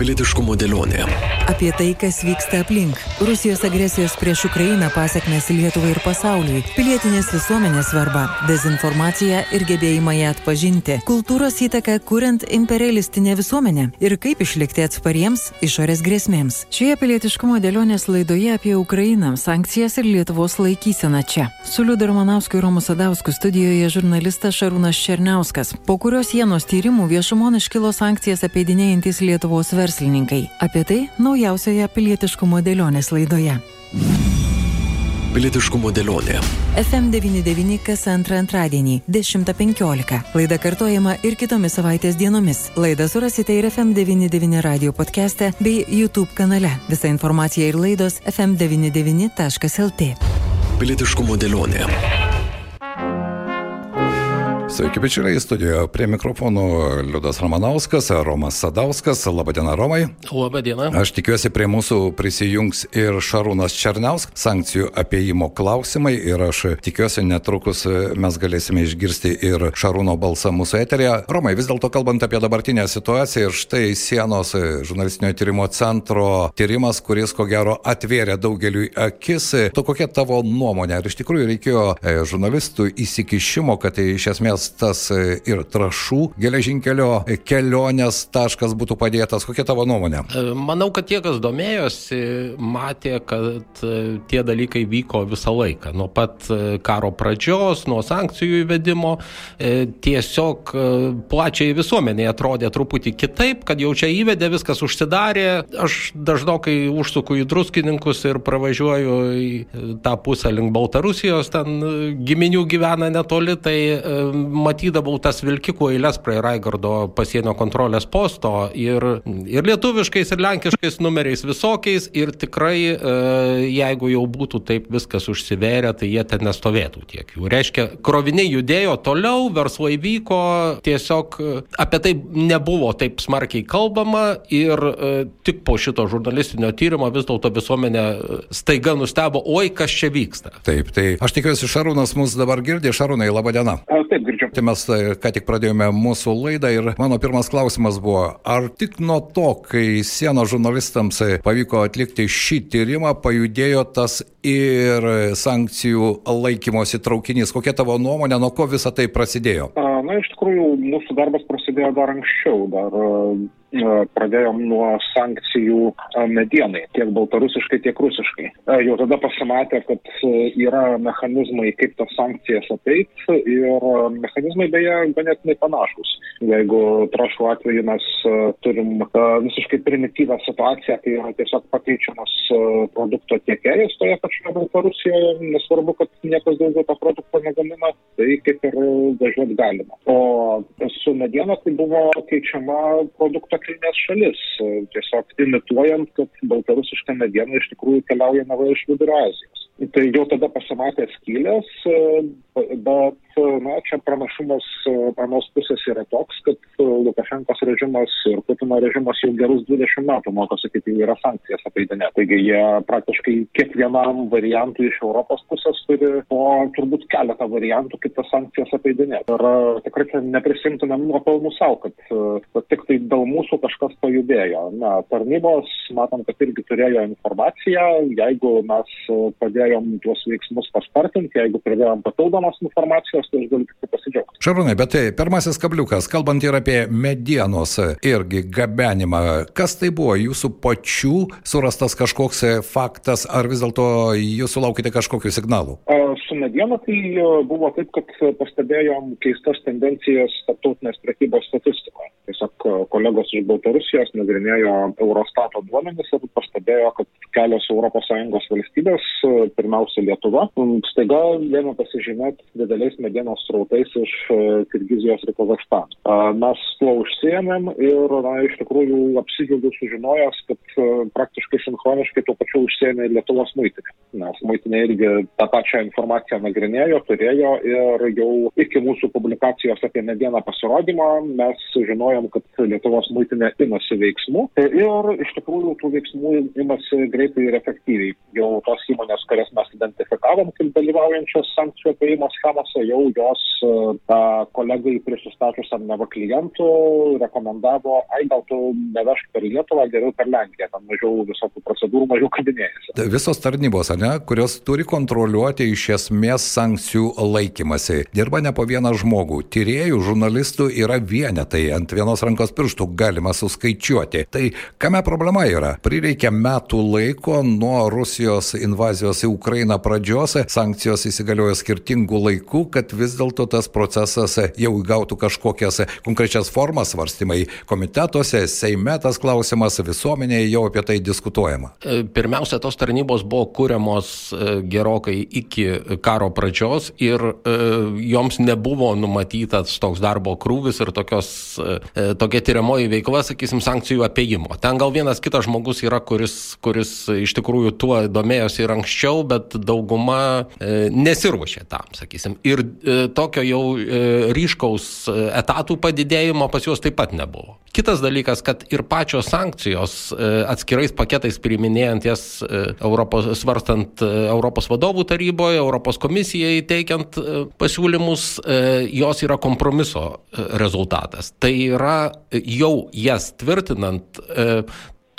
Pilietiškumo dėlionė. Apie tai, kas vyksta aplink. Rusijos agresijos prieš Ukrainą pasiekmes Lietuvai ir pasauliui. Pilietinės visuomenės svarba. Dezinformacija ir gebėjimą ją atpažinti. Kultūros įtaka kuriant imperialistinę visuomenę. Ir kaip išlikti atspariems išorės grėsmėms. Šioje pilietiškumo dėlionės laidoje apie Ukrainą, sankcijas ir Lietuvos laikyseną čia. Su Liudu Romanausku ir Romu Sadausku studijoje žurnalistas Šarūnas Černiauskas. Po kurios sienos tyrimų viešumon iškilo sankcijas apeidinėjantis Lietuvos verslas verslininkai. Apie tai naujausioje pilietiškumo dėlionės laidoje. Pilietiškumo dėlionė. FM99 kas antrą antradienį 10.15. Laida kartojama ir kitomis savaitės dienomis. Laidą surasite ir FM99 radio podcast'e bei YouTube kanale. Visa informacija ir laidos fm99.lt. Pilietiškumo dėlionė. Sveiki, bičiuliai, studijoje prie mikrofonų Liudas Ramanauskas, Romas Sadauskas. Labadiena, Romai. Labadiena. Aš tikiuosi, prie mūsų prisijungs ir Šarūnas Černiauskas, sankcijų apiejimo klausimai. Ir aš tikiuosi, netrukus mes galėsime išgirsti ir Šarūno balsą mūsų eterėje. Romai, vis dėlto kalbant apie dabartinę situaciją ir štai sienos žurnalistinio tyrimo centro tyrimas, kuris ko gero atvėrė daugeliu akis. Tu kokia tavo nuomonė? Ar iš tikrųjų reikėjo žurnalistų įsikišimo, kad tai iš esmės tas ir trašų geležinkelio kelionės taškas būtų padėtas. Kokia tavo nuomonė? Manau, kad tie, kas domėjosi, matė, kad tie dalykai vyko visą laiką. Nuo pat karo pradžios, nuo sankcijų įvedimo, tiesiog plačiai visuomeniai atrodė truputį kitaip, kad jau čia įvedė, viskas užsidarė. Aš dažnokai užsuku į druskininkus ir pravažiuoju į tą pusę link Baltarusijos, ten giminių gyvena netoli, tai matydavau tas vilkikų eilės prie Raigardo pasienio kontrolės posto ir, ir lietuviškais, ir lenkiškais numeriais visokiais ir tikrai e, jeigu jau būtų taip viskas užsivėrę, tai jie ten nestovėtų tiek jų. Reiškia, kroviniai judėjo toliau, verslai vyko, tiesiog e, apie tai nebuvo taip smarkiai kalbama ir e, tik po šito žurnalistinio tyrimo vis dėlto visuomenė staiga nustebo, oi kas čia vyksta. Taip, tai aš tikiuosi, Šarūnas mus dabar girdė. Šarūnai, laba diena. Taip, girdžiu. Tai mes ką tik pradėjome mūsų laidą ir mano pirmas klausimas buvo, ar tik nuo to, kai sienos žurnalistams pavyko atlikti šį tyrimą, pajudėjo tas ir sankcijų laikymosi traukinys. Kokia tavo nuomonė, nuo ko visa tai prasidėjo? Na, iš tikrųjų, mūsų darbas prasidėjo dar anksčiau, dar pradėjom nuo sankcijų medienai, tiek baltarusiškai, tiek rusiškai. Jau tada pasimatė, kad yra mechanizmai, kaip tas sankcijas apeit ir mechanizmai beje ganėtinai panašus. Jeigu trašų atveju mes turim visiškai primityvę situaciją, kai yra tiesiog pakeičiamas produkto tiekėjas toje pačioje Baltarusijoje, nesvarbu, kad niekas daugiau to produkto negamina, tai kaip ir važiuoti galima. O su mediena tai buvo keičiama produkto kilmės šalis, tiesiog imituojant, kad baltarusiška mediena iš tikrųjų keliauja nava iš Vidurio Azijos. Tai jau tada pasimatė skylės, bet na, čia pranašumas anos pusės yra toks, kad Lukašenkos režimas ir Putino režimas jau gerus 20 metų mokosi, kaip jau yra sankcijas apeidinė. Taigi jie praktiškai kiekvienam variantui iš Europos pusės turi po turbūt keletą variantų, kaip tas sankcijas apeidinė. Ir tikrai neprisimtumėm nuopelnų savo, kad, kad tik tai dėl mūsų kažkas pajudėjo. Na, tarnybos, matom, kad irgi turėjo informaciją, jeigu mes padėjom tuos veiksmus paspartinti, jeigu pridėjom papildomos informacijos, tai aš galiu tik pasidžiaugti. Šarūnai, bet tai pirmasis kabliukas, kalbant ir apie medienos irgi gabenimą, kas tai buvo jūsų pačių surastas kažkoks faktas, ar vis dėlto jūs sulaukite kažkokių signalų? Su mediena tai buvo taip, kad pastebėjom keistas tendencijas tarptautinės prekybos statistikoje. Tiesiog kolegos iš Baltarusijos nagrinėjo Eurostato duomenis ir pastebėjo, kad kelios ES valstybės, pirmiausia Lietuva, staiga ėmė pasižymėti dideliais medienos srautais iš Kirgizijos ir Kazakstano. Mes tuo užsiemėm ir, na, iš tikrųjų apsidžiaugiu sužinojęs, kad praktiškai sinchroniškai tuo pačiu užsiemė Lietuvos muitinė. Nes muitinė irgi tą pačią informaciją nagrinėjo, turėjo ir jau iki mūsų publikacijos apie medieną pasirodymą mes sužinojom, kad Lietuvos muitinė imasi veiksmų ir iš tikrųjų tų veiksmų imasi greitai ir efektyviai. Jau tos įmonės, kurias mes identifikavom kaip dalyvaujančios sankcijų apeimo schemose, jau jos tą kolegai prisistačiusiam neva klientų rekomendavo, ai gal tu nevežk per Lietuvą, geriau per Lenkiją, ten mažiau visokių procedūrų, mažiau kabinėjasi. Visos tarnybos, ne, kurios turi kontroliuoti iš esmės sankcijų laikymasi, dirba ne po vieną žmogų. Tyriejų, žurnalistų yra vienetai, ant vienos rankos pirštų galima suskaičiuoti. Tai kame problema yra? Prireikia metų laiko nuo Rusijos invazijos į Ukrainą pradžios, sankcijos įsigaliojo skirtingų laikų, kad vis dėlto tas procesas jau įgautų kažkokias konkrečias formas, svarstymai komitetuose, Seime tas klausimas, visuomenėje jau apie tai diskutuojama. Pirmiausia, tos tarnybos buvo kūriamos e, gerokai iki karo pradžios ir e, joms nebuvo numatytas toks darbo krūvis ir tokios, tokia tyriamoji veikla, sakysim, sankcijų apiejimo. Ten gal vienas kitas žmogus yra, kuris, kuris iš tikrųjų tuo domėjosi ir anksčiau, bet dauguma nesiruošė tam, sakysim. Ir tokio jau ryškaus etatų padidėjimo pas juos taip pat nebuvo. Kitas dalykas, kad ir pačios sankcijos e, atskirais paketais priiminėjant jas e, Europos, svarstant e, Europos vadovų taryboje, Europos komisijai teikiant pasiūlymus, jos yra kompromiso rezultatas. Tai yra jau jas tvirtinant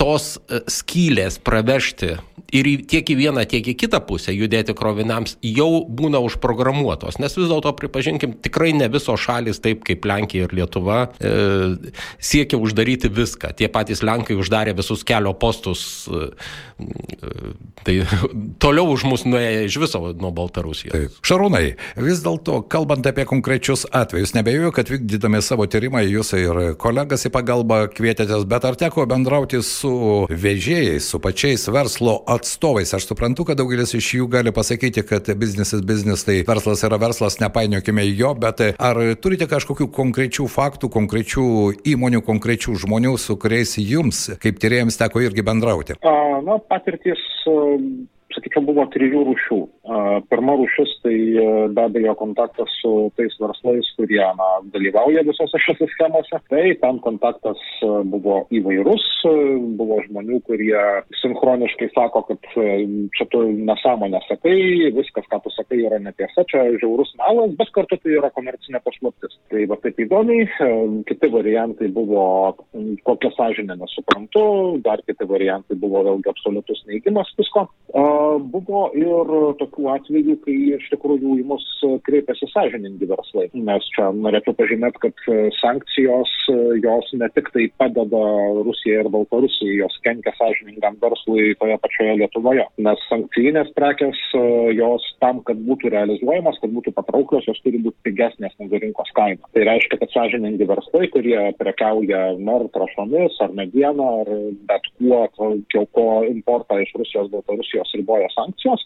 tos skylės pravežti ir tiek į vieną, tiek į kitą pusę judėti kroviniams jau būna užprogramuotos. Nes vis dėlto, pripažinkim, tikrai ne visos šalis, taip kaip Lenkija ir Lietuva, e, siekia uždaryti viską. Tie patys Lenkai uždarė visus kelio postus. E, e, tai toliau už mus nuėjo iš viso nuo Baltarusijos. Taip. Šarūnai, vis dėlto, kalbant apie konkrečius atvejus, nebejoju, kad vykdydami savo tyrimą jūs ir kolegas į pagalbą kvietėtės, bet ar teko bendrauti su vežėjais, su pačiais verslo atstovais? Atstovais. Aš suprantu, kad daugelis iš jų gali pasakyti, kad biznisas biznis, tai verslas yra verslas, nepainiokime jo, bet ar turite kažkokių konkrečių faktų, konkrečių įmonių, konkrečių žmonių, su kuriais jums, kaip tyrėjams, teko irgi bendrauti? A, na, patirtis sakyčiau, buvo trijų rūšių. Pirma rūšis tai e, be abejo kontaktas su tais verslais, kurie na, dalyvauja visose šiose schemose. Tai ten kontaktas e, buvo įvairus, e, buvo žmonių, kurie sinchroniškai sako, kad čia tu nesąmonę sakai, viskas, ką tu sakai, yra netiesa, čia žiaurus melas, bet kartu tai yra komercinė paslaptis. Tai va taip įdomiai, kiti variantai buvo kokia sąžinė nesuprantu, dar kiti variantai buvo vėlgi absoliutus neigimas visko. Buvo ir tokių atvejų, kai iš tikrųjų į mus kreipiasi sąžiningi verslai. Nes čia norėčiau pažymėti, kad sankcijos jos ne tik tai padeda Rusijai ir Baltarusijai, jos kenkia sąžiningam verslui toje pačioje Lietuvoje. Nes sankcijinės prekes jos tam, kad būtų realizuojamas, kad būtų patrauklios, jos turi būti pigesnės negu rinkos kaina. Tai reiškia, kad sąžiningi verslai, kurie prekiauja nor trašomis ar medieną ar bet kuo, ko importą iš Rusijos, Baltarusijos ribų riboja sankcijos,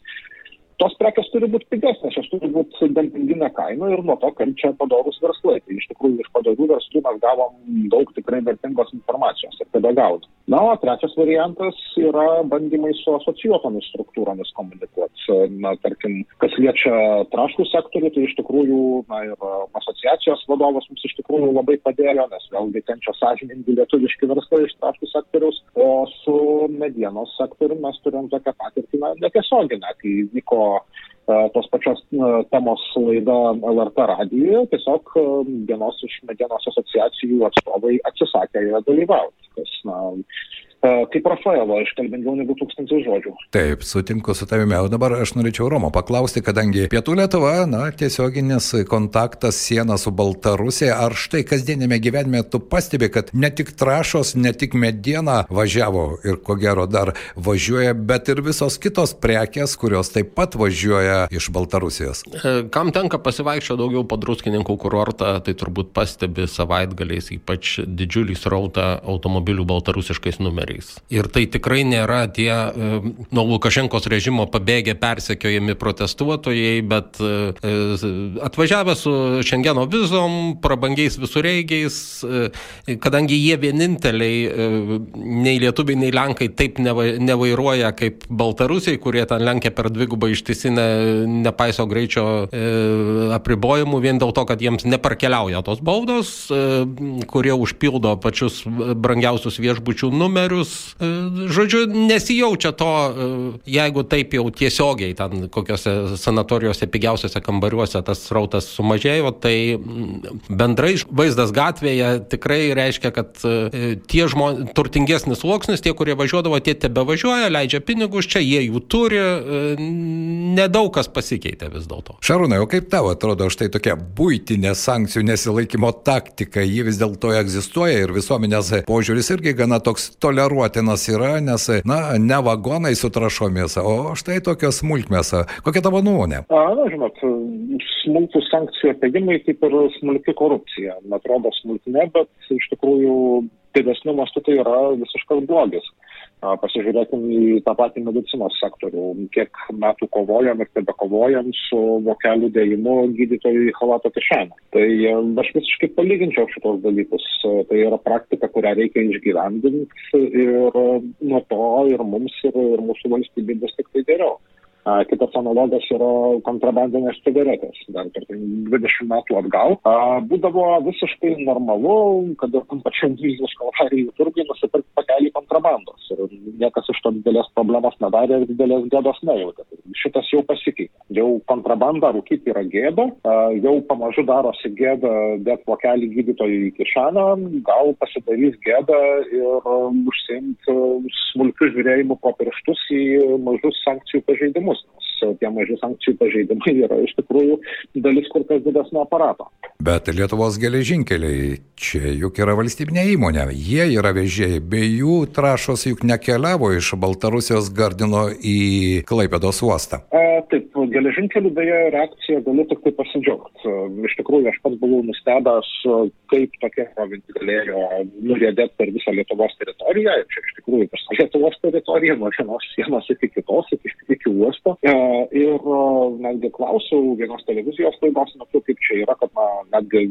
tos prekes turi būti pigesnės, jos turi būti dempinginė kaina ir nuo to kenčia padorus verslai. Tai iš tikrųjų iš padorių verslų mes gavom daug tikrai vertingos informacijos tada gaudom. Na, o trečias variantas yra bandymai su asocijuotomis struktūromis komunikuoti. Na, tarkim, kas liečia traškų sektorių, tai iš tikrųjų, na ir asociacijos vadovas mums iš tikrųjų labai padėjo, nes vėlgi kenčia sąžininkai lietuviški verslai iš traškų sektoriaus, o su medienos sektoriu mes turim tokią patirtį, na, netiesioginę, kai vyko tos pačios temos laida LRT radijoje, tiesiog vienos iš medienos asociacijų atstovai atsisakė joje dalyvauti, kas na, kaip Rafaelo, iškalbingiau negu tūkstantis žodžių. Taip, sutinku su tavimi. O dabar aš norėčiau Romo paklausti, kadangi Pietų Lietuva, na, tiesioginis kontaktas siena su Baltarusija, ar štai kasdienėme gyvenime tu pastebi, kad ne tik trašos, ne tik mediena važiavo ir ko gero dar važiuoja, bet ir visos kitos prekės, kurios taip pat važiuoja iš Baltarusijos. E, kam tenka pasivaikščioti daugiau po druskininkų kurortą, tai turbūt pastebi savaitgaliais ypač didžiulį srautą automobilių baltarusiškais numeriais lyderiais. Ir tai tikrai nėra tie e, nuo Lukašenkos režimo pabėgę persekiojami protestuotojai, bet e, e, atvažiavę su Šengeno vizom, prabangiais visureigiais, kadangi jie vieninteliai, nei lietuviai, nei lenkai taip nevairuoja kaip baltarusiai, kurie ten lenkia per dvigubą ištisinę, nepaiso greičio apribojimų vien dėl to, kad jiems neparkeliauja tos baudos, kurie užpildo pačius brangiausius viešbučių numerius skaičius. Žodžiu, nesijaučia to, jeigu taip jau tiesiogiai ten kokiuose sanatorijose pigiausiose kambariuose tas srautas sumažėjo, tai bendrai vaizdas gatvėje tikrai reiškia, kad tie žmonės, turtingesnis sluoksnis, tie, kurie važiuodavo, tie tebe važiuoja, leidžia pinigus čia, jie jų turi, nedaug kas pasikeitė vis dėlto. Šarūnai, o kaip tau atrodo štai tokia būtinė sankcijų nesilaikymo taktika, ji vis dėlto egzistuoja ir visuomenės požiūris irgi gana toks toleruotinas yra, nes, na, ne vagonai su trašomis, o štai tokios smulkmės. Kokia tavo nuomonė? A, na, žinot, smulkų sankcijų apėgimai kaip ir smulki korupcija. Atrodo smulkinė, bet iš tikrųjų didesniu mastu tai yra visiškas blogis. Pasižiūrėkim į tą patį medicinos sektorių. Kiek metų kovojam ir tebe kovojam su vokelių dėjimu gydytojų į halato kišenę. Tai aš visiškai palyginčiau šitos dalykus. Tai yra praktika, kurią reikia išgyvendinti ir nuo to ir mums, ir, ir mūsų valstybė bus tik tai geriau. Kitas analogas yra kontrabandinės cigaretės. Dar per 20 metų atgal būdavo visiškai normalu, kad ir tam pačiam Vilnius kalvarijų turgui nusipirkti pakelį kontrabandos. Niekas iš to didelės problemos nedarė ir didelės gėdos nejautė. Šitas jau pasikeitė. Jau kontrabanda rūkyti yra gėda, jau pamažu darosi gėda dėt vokelį gydytojų į kišeną, gal pasidarys gėda ir užsiimti smulkių žiūrėjimų po pirštus į mažus sankcijų pažeidimus. Tie maži sankcijų pažeidimai yra iš tikrųjų dalis kur kas didesnio aparato. Bet Lietuvos geležinkeliai čia juk yra valstybinė įmonė. Jie yra vežėjai. Be jų trašos juk nekeliavo iš Baltarusijos Gardino į Klaipėdos uostą. E, taip, geležinkelių beje reakcija galiu tik tai pasidžiaugti. Iš tikrųjų, aš pats buvau nustebęs, kaip tokia provincija galėjo nuriedėti per visą Lietuvos teritoriją. Ir čia iš tikrųjų visą Lietuvos teritoriją, nuo vienos sienos iki kitos, iki, iki uosto. E, ir netgi klausiau vienos televizijos laidos metu, kaip čia yra, kad na, netgi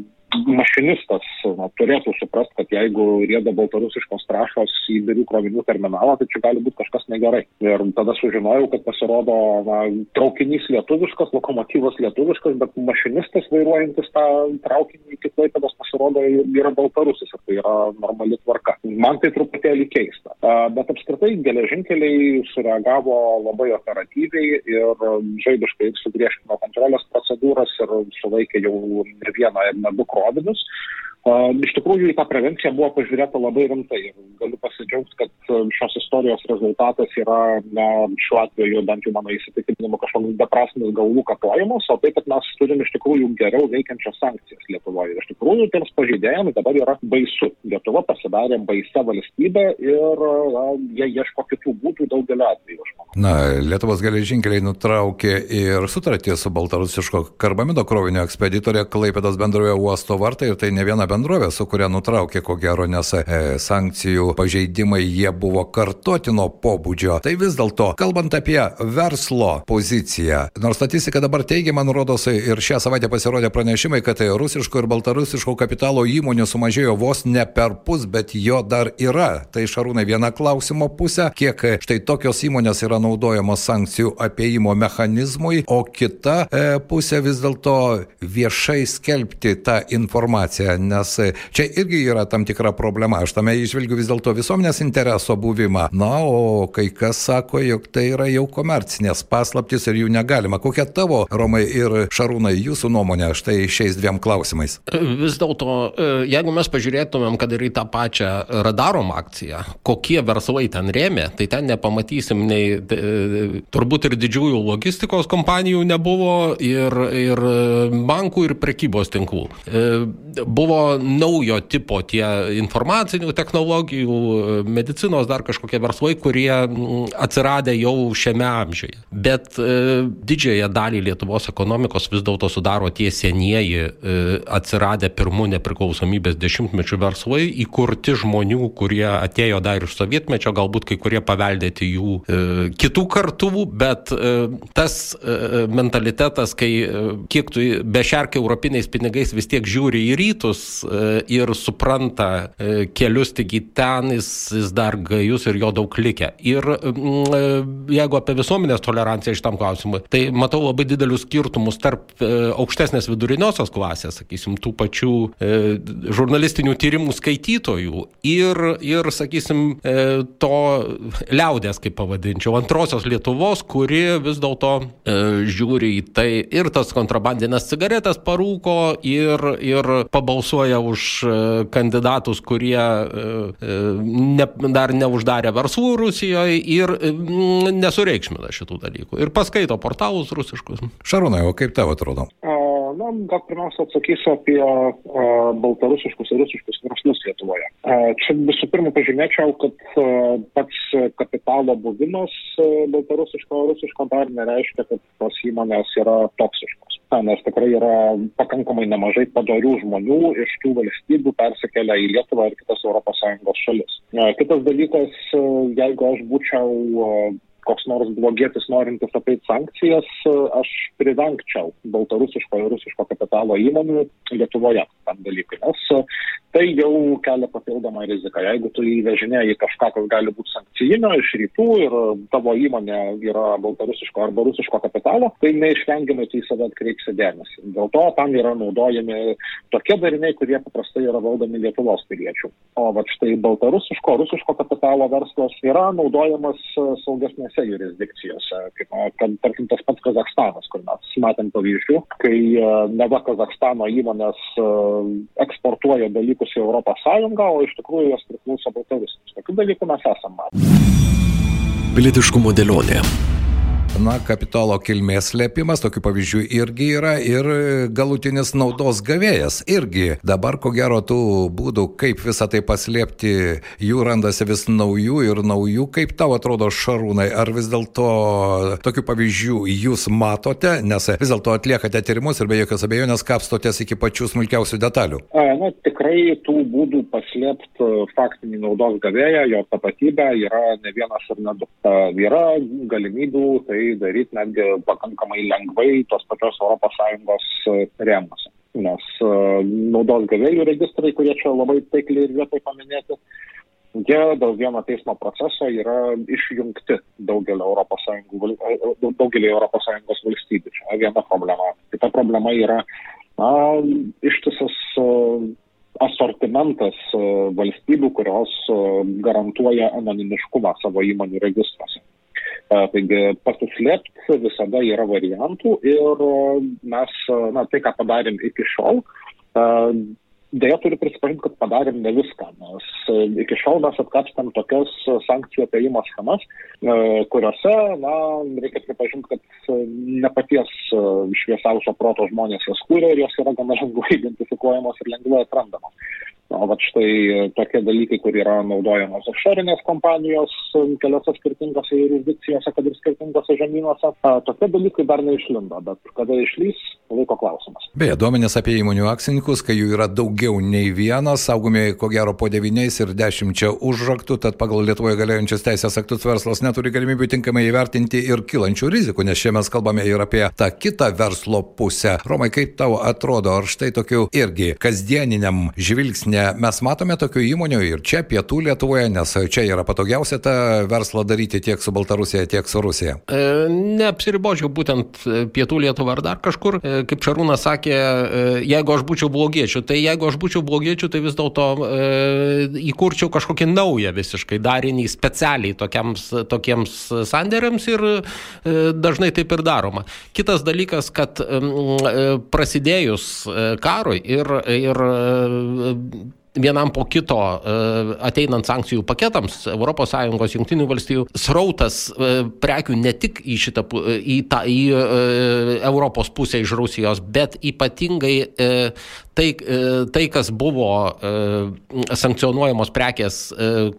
mašinistas na, turėtų suprasti, kad jeigu rieda baltarusiškos trašos į birių krovinių terminalą, tai čia gali būti kažkas negerai. Ir tada sužinojau, kad pasirodo na, traukinys lietuviškas, lokomotyvas lietuviškas, bet mašinistas vairuojantis tą traukinį iki klaipėdos pasirodo yra baltarusis ir tai yra normali tvarka. Man tai truputėlį keista. Bet apskritai geležinkeliai sureagavo labai operatyviai ir žaibiškai sugriežtino kontrolės procedūras ir sulaikė jau ne vieną ir ne du krovinius krovinius. Iš tikrųjų, į tą prevenciją buvo pažiūrėta labai rimtai ir galiu pasidžiaugti, kad šios istorijos rezultatas yra, na, šiuo atveju, bent jau mano įsitikinimu, kažkoks beprasmis galvų kapojimas, o tai, kad mes turim iš tikrųjų geriau veikiančias sankcijas Lietuvoje. Ir iš tikrųjų, tiems pažeidėjams dabar yra baisu. Lietuva pasidarė baisa valstybė ir na, jie ieško kitų būdų daugelį atvejų. Na, Lietuvos geležinkeliai nutraukė ir sutartį su Baltarusiško karbamido krovinio ekspeditorė Klaipėdos bendroje uosto vartai ir tai ne viena bendrovė, su kuria nutraukė ko gero, nes e, sankcijų pažeidimai jie buvo kartotino pobūdžio. Tai vis dėlto, kalbant apie verslo poziciją, nors statistika dabar teigiama, nurodos ir šią savaitę pasirodė pranešimai, kad rusiško ir baltarusiško kapitalo įmonių sumažėjo vos ne per pus, bet jo dar yra. Tai šarūnai viena klausimo pusė, kiek štai tokios įmonės yra naudojamos sankcijų apieimo mechanizmui, o kita e, pusė vis dėlto viešai skelbti tą informaciją, nes nes čia irgi yra tam tikra problema. Aš tame išvelgiu vis dėlto visuomenės intereso buvimą. Na, o kai kas sako, jog tai yra jau komercinės paslaptis ir jų negalima. Kokia tavo, Romai ir Šarūnai, jūsų nuomonė štai šiais dviem klausimais? Vis dėlto, e, jeigu mes pažiūrėtumėm, kad ir į tą pačią radarom akciją, kokie verslai ten rėmė, tai ten nepamatysim nei e, turbūt ir didžiųjų logistikos kompanijų nebuvo ir, ir bankų ir prekybos tinklų. E, buvo naujo tipo tie informacinių technologijų, medicinos dar kažkokie verslai, kurie mm, atsiradę jau šiame amžiuje. Bet e, didžiąją dalį Lietuvos ekonomikos vis dėlto sudaro tie senieji e, atsiradę pirmų nepriklausomybės dešimtmečių verslai, įkurti žmonių, kurie atėjo dar iš sovietmečio, galbūt kai kurie paveldėti jų e, kitų kartų, bet e, tas e, mentalitetas, kai e, kiek tu bešerkia europiniais pinigais vis tiek žiūri į rytus, ir supranta kelius tik į ten, jis, jis dar gajus ir jo daug likę. Ir jeigu apie visuomenės toleranciją šitam klausimui, tai matau labai didelius skirtumus tarp aukštesnės viduriniosios klasės, sakysim, tų pačių žurnalistinių tyrimų skaitytojų ir, ir sakysim, to liaudės, kaip pavadinčiau, antrosios Lietuvos, kuri vis dėlto e, žiūri į tai ir tas kontrabandinės cigaretės parūko ir, ir pabalsuoja už e, kandidatus, kurie e, e, ne, dar neuždarė verslų Rusijoje ir nesureikšmina šitų dalykų. Ir paskaito portalus rusiškus. Šarūnai, o kaip tau atrodo? Na, gal pirmiausia atsakysiu apie a, baltarusiškus ir rusiškus verslus Lietuvoje. A, čia visų pirma pažymėčiau, kad a, pats kapitalo buvimas baltarusiško ar rusiško dar nereiškia, kad tos įmonės yra toksiškos. Na, nes tikrai yra pakankamai nemažai padarių žmonių iš tų valstybių persikelia į Lietuvą ir kitas ES šalis. A, kitas dalykas, jeigu aš būčiau koks nors blogietis norintis apeiti sankcijas, aš privengčiau baltarusiško ir rusiško kapitalo įmonių Lietuvoje tam dalykui, nes tai jau kelia papildomą riziką. Jeigu tu įvežinėjai kažką, kas gali būti sankcijinio iš rytų ir tavo įmonė yra baltarusiško arba rusiško kapitalo, tai neišvengiamai į save atkreipsi dėmesį. Dėl to tam yra naudojami tokie dariniai, kurie paprastai yra valdomi Lietuvos piliečių. O va štai baltarusiško, rusiško kapitalo verslas yra naudojamas saugesnėse jurisdikcijose, kaip, kad, tarkim, tas pats Kazakstanas, kur mes matėm pavyzdžių, kai neva Kazakstano įmonės eksportuoja dalykus dalykus į Europos Sąjungą, o iš tikrųjų jos priklauso Baltarusijos. Tokių dalykų mes esame matę. Pilietiškumo dėlionė. Na, kapitalo kilmės slėpimas, tokių pavyzdžių irgi yra ir galutinis naudos gavėjas irgi. Dabar, ko gero, tų būdų, kaip visą tai paslėpti, jų randasi vis naujų ir naujų. Kaip tau atrodo, Šarūnai, ar vis dėlto tokių pavyzdžių jūs matote, nes vis dėlto atliekate tyrimus ir be jokios abejonės kapstotės iki pačių smulkiausių detalių? Na, tikrai tų būdų paslėpti faktinį naudos gavėją, jo tapatybę yra ne vienas ir ne du. Yra galimybių tai tai daryti netgi pakankamai lengvai tos pačios ES rėmose. Nes naudos gavėjų registrai, kurie čia labai taikliai ir vietai paminėti, jie dėl vieno teismo proceso yra išjungti daugelį ES, daugelį ES valstybių. Čia viena problema. Kita problema yra na, ištisas asortimentas valstybių, kurios garantuoja anonimiškumą savo įmonių registruose. Taigi pasislėpti visada yra variantų ir mes, na, tai, ką padarėm iki šiol, Deja, turiu prisipažinti, kad padarėm ne viską, nes iki šiol mes atkapstėm tokias sankcijų apeimo schemas, kuriuose, na, reikia pripažinti, kad ne paties šviesiausio proto žmonės jas kūrė ir jos yra gana lengvai identifikuojamos ir lengvai atrandamos. O va štai tokie dalykai, kur yra naudojamos offshore'inės kompanijos keliose skirtingose jurisdikcijose, kad ir skirtingose žemynuose, tokie dalykai dar neišlindo, bet kada išlys, laiko klausimas. Beje, duomenys apie įmonių akcininkus, kai jų yra daugiau nei vienas, saugomi ko gero po devyniais ir dešimčia užraktų, tad pagal Lietuvoje galiojančius teisės aktus verslas neturi galimybių tinkamai įvertinti ir kylančių rizikų, nes čia mes kalbame ir apie tą kitą verslo pusę. Romai, kaip tau atrodo, ar štai tokiu irgi kasdieniniam žvilgsnė mes matome tokių įmonių ir čia, pietų Lietuvoje, nes čia yra patogiausia tą verslą daryti tiek su Baltarusija, tiek su Rusija. E, neapsiribočiau būtent e, pietų Lietuvą ar dar kažkur. E, kaip Šarūnas sakė, e, jeigu aš būčiau blogiečių, tai jeigu aš būčiau blogiečių, tai vis dėlto e, įkurčiau kažkokį naują visiškai darinį specialiai tokiams, tokiems sandėriams ir e, dažnai taip ir daroma. Kitas dalykas, kad e, prasidėjus e, karui ir, ir vienam po kito e, ateinant sankcijų paketams ES jungtinių valstybių srautas e, prekių ne tik į šitą į, tą, į e, Europos pusę iš Rusijos, bet ypatingai tai, tai kas buvo sankcionuojamos prekės,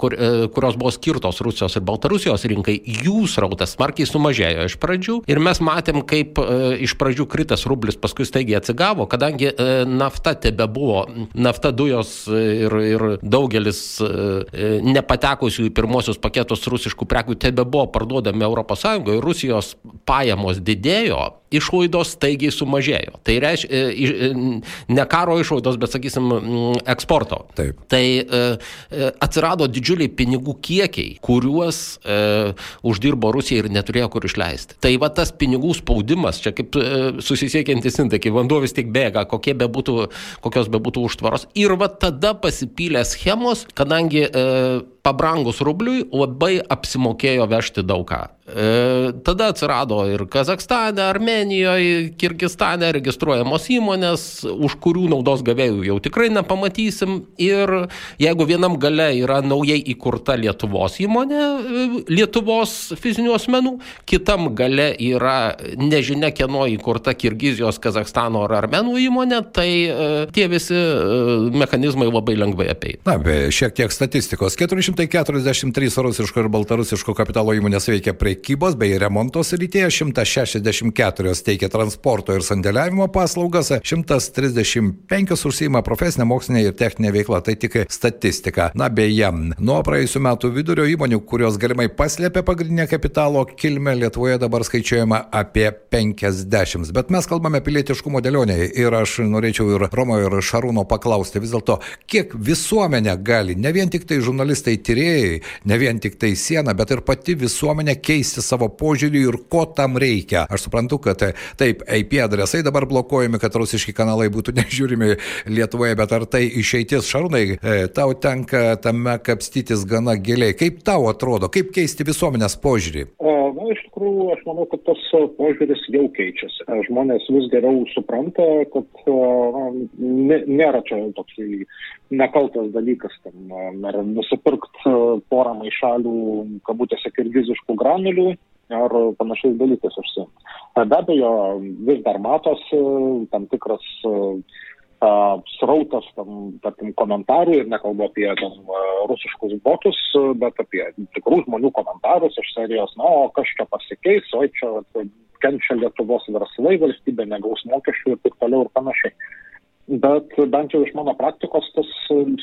kur, kurios buvo skirtos Rusijos ir Baltarusijos rinkai, jų srautas smarkiai sumažėjo iš pradžių. Ir mes matėm, kaip iš pradžių kritas rublis paskui staigiai atsigavo, kadangi nafta tebe buvo, nafta dujos ir, ir daugelis e, nepatekusių į pirmosius paketus rusiškų prekių tebe buvo parduodami ES, Rusijos pajamos didėjo išlaidos staigiai sumažėjo. Tai reiškia, ne karo išlaidos, bet, sakysim, eksporto. Taip. Tai atsirado didžiuliai pinigų kiekiai, kuriuos e, uždirbo Rusija ir neturėjo kur išleisti. Tai va tas pinigų spaudimas, čia kaip e, susisiekiantis indai, kai vanduo vis tik bėga, kokie be būtų, kokios be būtų užtvaros. Ir va tada pasipylė schemos, kadangi e, pabrangus rubliui labai apsimokėjo vežti daug ką. E, tada atsirado ir Kazakstane, Armenijoje, Kirgistane registruojamos įmonės, už kurių naudos gavėjų jau tikrai nepamatysim. Ir jeigu vienam gale yra naujai įkurta Lietuvos įmonė, e, Lietuvos fizinių asmenų, kitam gale yra nežinia kieno įkurta Kirgizijos, Kazakstano ar Armenų įmonė, tai e, tie visi mechanizmai labai lengvai apei. Na, be šiek tiek statistikos. 400 143 rusiško ir baltarusiško kapitalo įmonės veikia prekybos bei remonto srityje, 164 teikia transporto ir sandėliavimo paslaugas, 135 užsima profesinė, mokslinė ir techninė veikla. Tai tik statistika. Na beje, nuo praėjusių metų vidurio įmonių, kurios galimai paslėpė pagrindinę kapitalo kilmę, Lietuvoje dabar skaičiuojama apie 50. Bet mes kalbame pilietiškumo dėlionėje ir aš norėčiau ir Romo ir Šarūno paklausti vis dėlto, kiek visuomenė gali, ne vien tik tai žurnalistai, tyrėjai, ne vien tik tai siena, bet ir pati visuomenė keisti savo požiūrį ir ko tam reikia. Aš suprantu, kad taip, IP adresai dabar blokuojami, kad rusiški kanalai būtų nežiūrimi Lietuvoje, bet ar tai išeitis šarūnai, e, tau tenka tame kapstytis gana giliai. Kaip tau atrodo, kaip keisti visuomenės požiūrį? Na, iš tikrųjų, aš manau, kad tas požiūris jau keičiasi. Žmonės vis geriau supranta, kad na, nėra čia toks nekaltas dalykas, ten, ar nusipirkti E, porą maišelių, kabutėse, kirgiziškų granulių ar panašiais dalykais užsiimti. Be abejo, vis dar matosi tam tikras srautas, tam, tarkim, komentarų ir nekalbu apie tam, rusiškus botus, bet apie tikrų žmonių komentarus iš serijos, na, o kas čia pasikeis, o čia kenčia Lietuvos verslai, valstybė negaus mokesčių ir taip toliau ir panašiai. Bet bent jau iš mano praktikos tas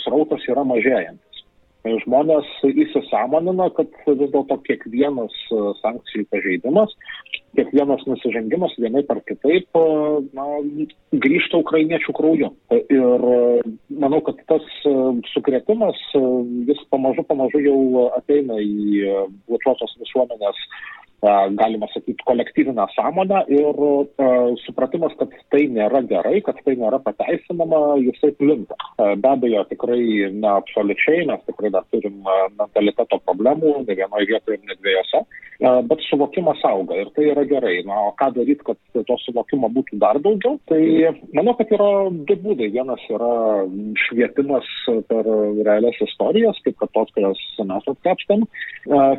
srautas yra mažėjantis žmonės įsisamonina, kad vis dėlto kiekvienas e, sankcijų pažeidimas, kiekvienas nusižengimas vienaip ar kitaip e, na, grįžta ukrainiečių krauju. Ir e, manau, kad tas sukretimas vis pamažu, pamažu jau ateina į plačiosios visuomenės galima sakyti, kolektyvinę sąmonę ir supratimas, kad tai nėra gerai, kad tai nėra pateisinama, jisai plinta. Be abejo, tikrai ne absoliučiai, mes tikrai dar turim mentaliteto problemų, ne vienoje vietoje ir ne dviejose, bet suvokimas auga ir tai yra gerai. Na, o ką daryti, kad to suvokimo būtų dar daugiau, tai manau, kad yra du būdai. Vienas yra švietimas per realias istorijas, kaip kad tos, kurias mes atkapstėm.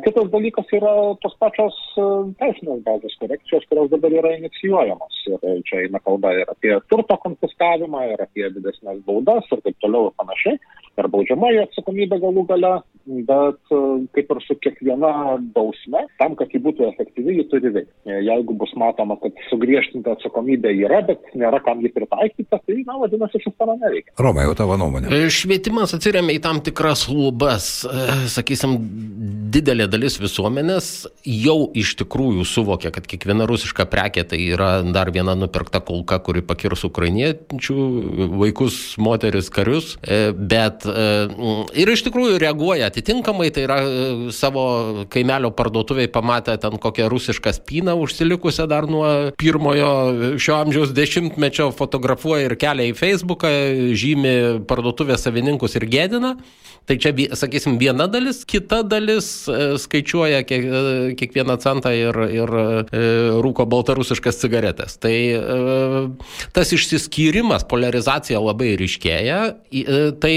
Kitas dalykas yra tos pačios teisinės bazės korekcijos, kurios dabar yra inicijuojamos. Ir čia eina kalba ir apie turto konfiskavimą, ir apie didesnės baudas, ir taip toliau ir panašiai, ir baudžiamąją atsakomybę galų gale, bet kaip ir su kiekviena bausme, tam, kad ji būtų efektyvi, ji turi veikti. Jeigu bus matoma, kad sugriežtinta atsakomybė yra, bet nėra kam jį pritaikyta, tai, na, vadinasi, sistema neveikia. Romai, jau tavo nuomonė. Švietimas atsiriamia į tam tikras lubas. Sakysim, didelė dalis visuomenės jau iš tikrųjų suvokia, kad kiekviena rusiška prekė tai yra dar viena nupirkta kulka, kuri pakirs ukrainiečių vaikus, moteris, karius, e, bet e, ir iš tikrųjų reaguoja atitinkamai, tai yra e, savo kaimelio parduotuviai pamatę ten kokią rusišką spyną užsilikusią dar nuo pirmojo šio amžiaus dešimtmečio fotografuoja ir kelia į Facebooką, žymi parduotuvės savininkus ir gėdina. Tai čia, sakysim, viena dalis, kita dalis e, skaičiuoja kiek, e, kiekvieną centą ir, ir e, rūko baltarusiškas cigaretės. Tai tas išsiskyrimas, polarizacija labai ryškėja. Tai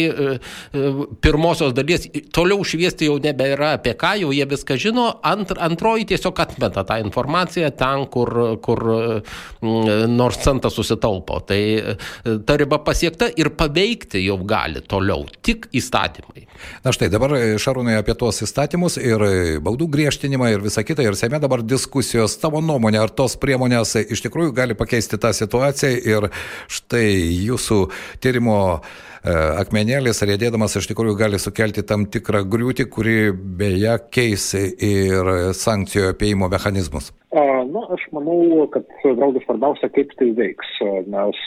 pirmosios dalies toliau šviesti jau nebėra apie ką, jau jie viską žino. Ant, antroji tiesiog atmeta tą informaciją ten, kur, kur nors centas susitaupo. Tai ta riba pasiekta ir paveikti jau gali toliau tik įstatymai. Na štai dabar e, Šarūnai apie tuos įstatymus ir e, baudų griežtinimą ir visą kitą. Ir seime dabar diskusijos tavo nuomonė, ar tos priemonės e, iš tikrųjų gali pakeisti tą situaciją. Ir štai jūsų tyrimo akmenėlis rėdėdamas iš tikrųjų gali sukelti tam tikrą griūtį, kuri beje keis ir sankcijų apėjimo mechanizmus. Na, aš manau, kad vėlgi svarbiausia, kaip tai veiks, nes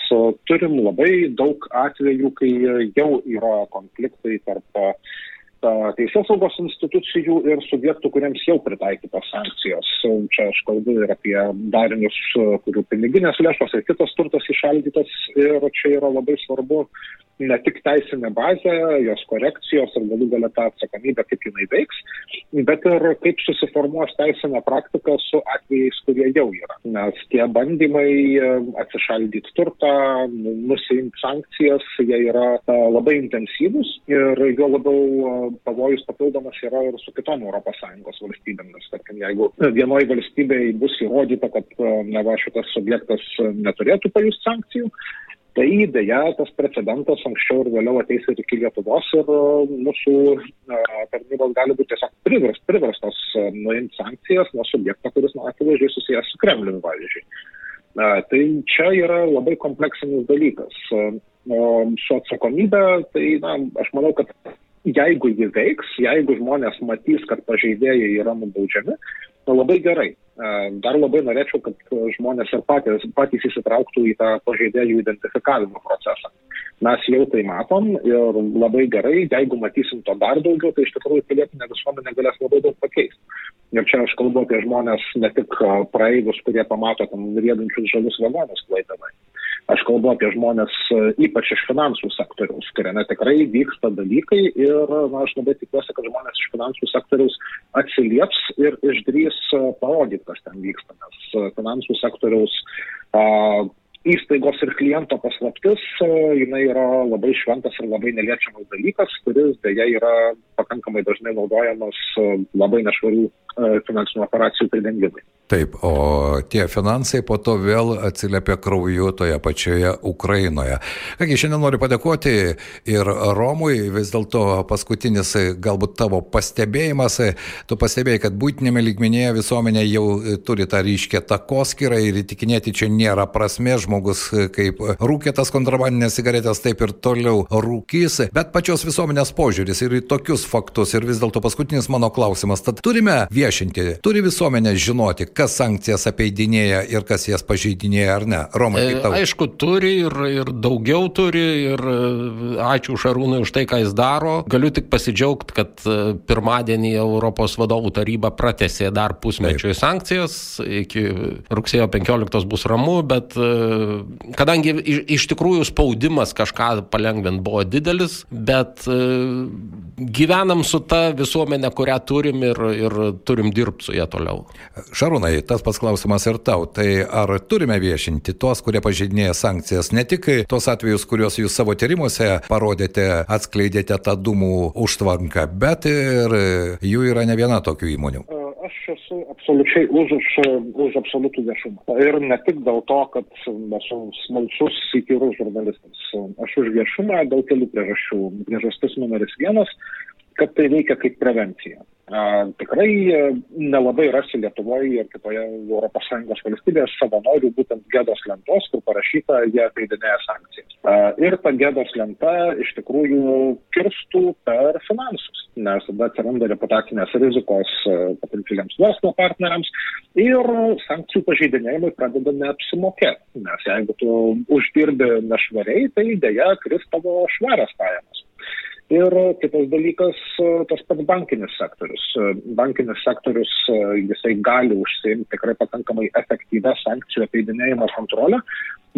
turim labai daug atvejų, kai jau yra konfliktai tarp teisės saugos institucijų ir subjektų, kuriems jau pritaikytos sankcijos. Čia aš kalbu ir apie darinius, kurių piniginės lėšos ir kitas turtas išaldytas. Ir čia yra labai svarbu ne tik teisinė bazė, jos korekcijos ir galų galia tą atsakomybę, kaip jinai veiks, bet ir kaip susiformuos teisinė praktika su atvejais, kurie jau yra. Nes tie bandymai atsišaldyti turtą, nu, nusiimti sankcijas, jie yra labai intensyvūs ir jo labiau pavojus papildomas yra ir su kitom ES valstybėmis. Tarkim, jeigu vienoje valstybėje bus įrodyta, kad ne va šitas subjektas neturėtų pajusti sankcijų, Tai dėja, tas precedentas anksčiau ir vėliau ateis ir iki Lietuvos ir e, mūsų e, tarnybos gali būti tiesiog privers, priverstos e, nuimti sankcijas nuo subjekto, kuris na, akivaizdžiai susijęs su Kremliumi, pavyzdžiui. Tai čia yra labai kompleksinis dalykas. O su atsakomybė, tai na, aš manau, kad jeigu ji veiks, jeigu žmonės matys, kad pažeidėjai yra nubaudžiami, tai labai gerai. Dar labai norėčiau, kad žmonės ir patys, patys įsitrauktų į tą pažeidėjų identifikavimo procesą. Mes jau tai matom ir labai gerai, jeigu matysim to dar daugiau, tai iš tikrųjų pilietinė visuomenė galės labai daug pakeisti. Ir čia aš kalbu apie žmonės, ne tik praeivius, kurie pamato tam riedančius žalius vagonus klaidamai. Aš kalbu apie žmonės ypač iš finansų sektoriaus, kuriame tikrai vyksta dalykai ir na, aš labai tikiuosi, kad žmonės iš finansų sektoriaus atsilieps ir išdrys parodyti, kas ten vyksta, nes finansų sektoriaus a, įstaigos ir kliento paslaptis, jinai yra labai šventas ir labai neliečiamas dalykas, kuris beje yra pakankamai dažnai naudojamas labai nešvarių finansinių operacijų pridengimui. Taip, o tie finansai po to vėl atsiliepia krauju toje pačioje Ukrainoje. Kągi, šiandien noriu padėkoti ir Romui, vis dėlto paskutinis galbūt tavo pastebėjimas, tu pastebėjai, kad būtinėme lygmenėje visuomenė jau turi tą ryškę takoskirą ir įtikinėti čia nėra prasme, žmogus kaip rūkė tas kontrabandinės cigaretės, taip ir toliau rūkys, bet pačios visuomenės požiūris ir į tokius faktus ir vis dėlto paskutinis mano klausimas, tad turime viešinti, turi visuomenė žinoti, kas sankcijas apeidinėja ir kas jas pažeidinėja ar ne. Romai, kaip tau? Aišku, turi ir, ir daugiau turi ir e, ačiū Šarūnui už tai, ką jis daro. Galiu tik pasidžiaugti, kad e, pirmadienį Europos vadovų taryba pratesė dar pusmečiui sankcijas, iki rugsėjo 15 bus ramu, bet e, kadangi iš, tikrųjų spaudimas kažką palengvint buvo didelis, bet gyvenam su ta visuomenė, kurią turim ir, ir turim dirbti su ją toliau. Šarūnai, tas pats klausimas ir tau. Tai ar turime viešinti tuos, kurie pažeidinėja sankcijas, ne tik tuos atvejus, kuriuos jūs savo tyrimuose parodėte, atskleidėte tą dūmų užtvanką, bet ir jų yra ne viena tokių įmonių aš esu absoliučiai už, už, už absoliutų viešumą. Ir ne tik dėl to, kad esu smalsus įkyrus žurnalistas. Aš už viešumą dėl kelių priežasčių. Priežastis numeris vienas, kad tai veikia kaip prevencija. Tikrai e, nelabai rasi Lietuvoje ir kitoje ES valstybėje savanorių būtent gėdos lentos, kur parašyta, jie apeidinėja sankcijas. Ir ta gėdos lenta iš tikrųjų kirstų per finansus, nes tada atsiranda reputacinės rizikos e, potencialiams verslo partneriams ir sankcijų pažeidinėjimai pradeda neapsimokėti, nes jeigu tu uždirbi nešvariai, tai dėja kris tavo švarias pajamos. Ir kitas dalykas, tas pats bankinis sektorius. Bankinis sektorius, jisai gali užsiimti tikrai pakankamai efektyvę sankcijų apeidinėjimo kontrolę,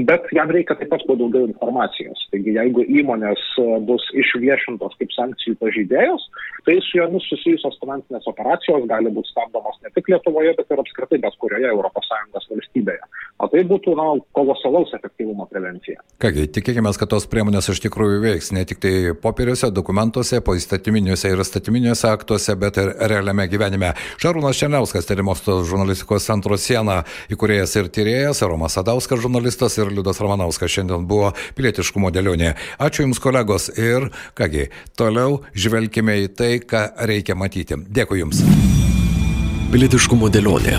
bet jam reikia taip pat kuo daugiau informacijos. Taigi, jeigu įmonės bus išviešintos kaip sankcijų pažydėjos, tai su jomis susijusios finansinės operacijos gali būti stabdomos ne tik Lietuvoje, bet ir apskritai bet kurioje ES valstybėje. O tai būtų na, kolosalaus efektyvumo prevencija. Kągi, tikėkime, kad tos priemonės iš tikrųjų veiks ne tik tai popieriuose, dokumentuose, po įstatyminiuose ir statyminiuose aktuose, bet ir realiame gyvenime. Šarūnas Černiauskas, Terimostos žurnalistikos centro siena, įkūrėjas ir tyrėjas, Romas Sadauskas, žurnalistas ir Liudas Ramanauskas šiandien buvo pilietiškumo dėlionė. Ačiū Jums, kolegos, ir kągi, toliau žvelgime į tai, ką reikia matyti. Dėkui Jums. Pilietiškumo dėlionė.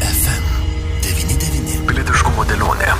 FM99. Pilietiškumo dėlionė.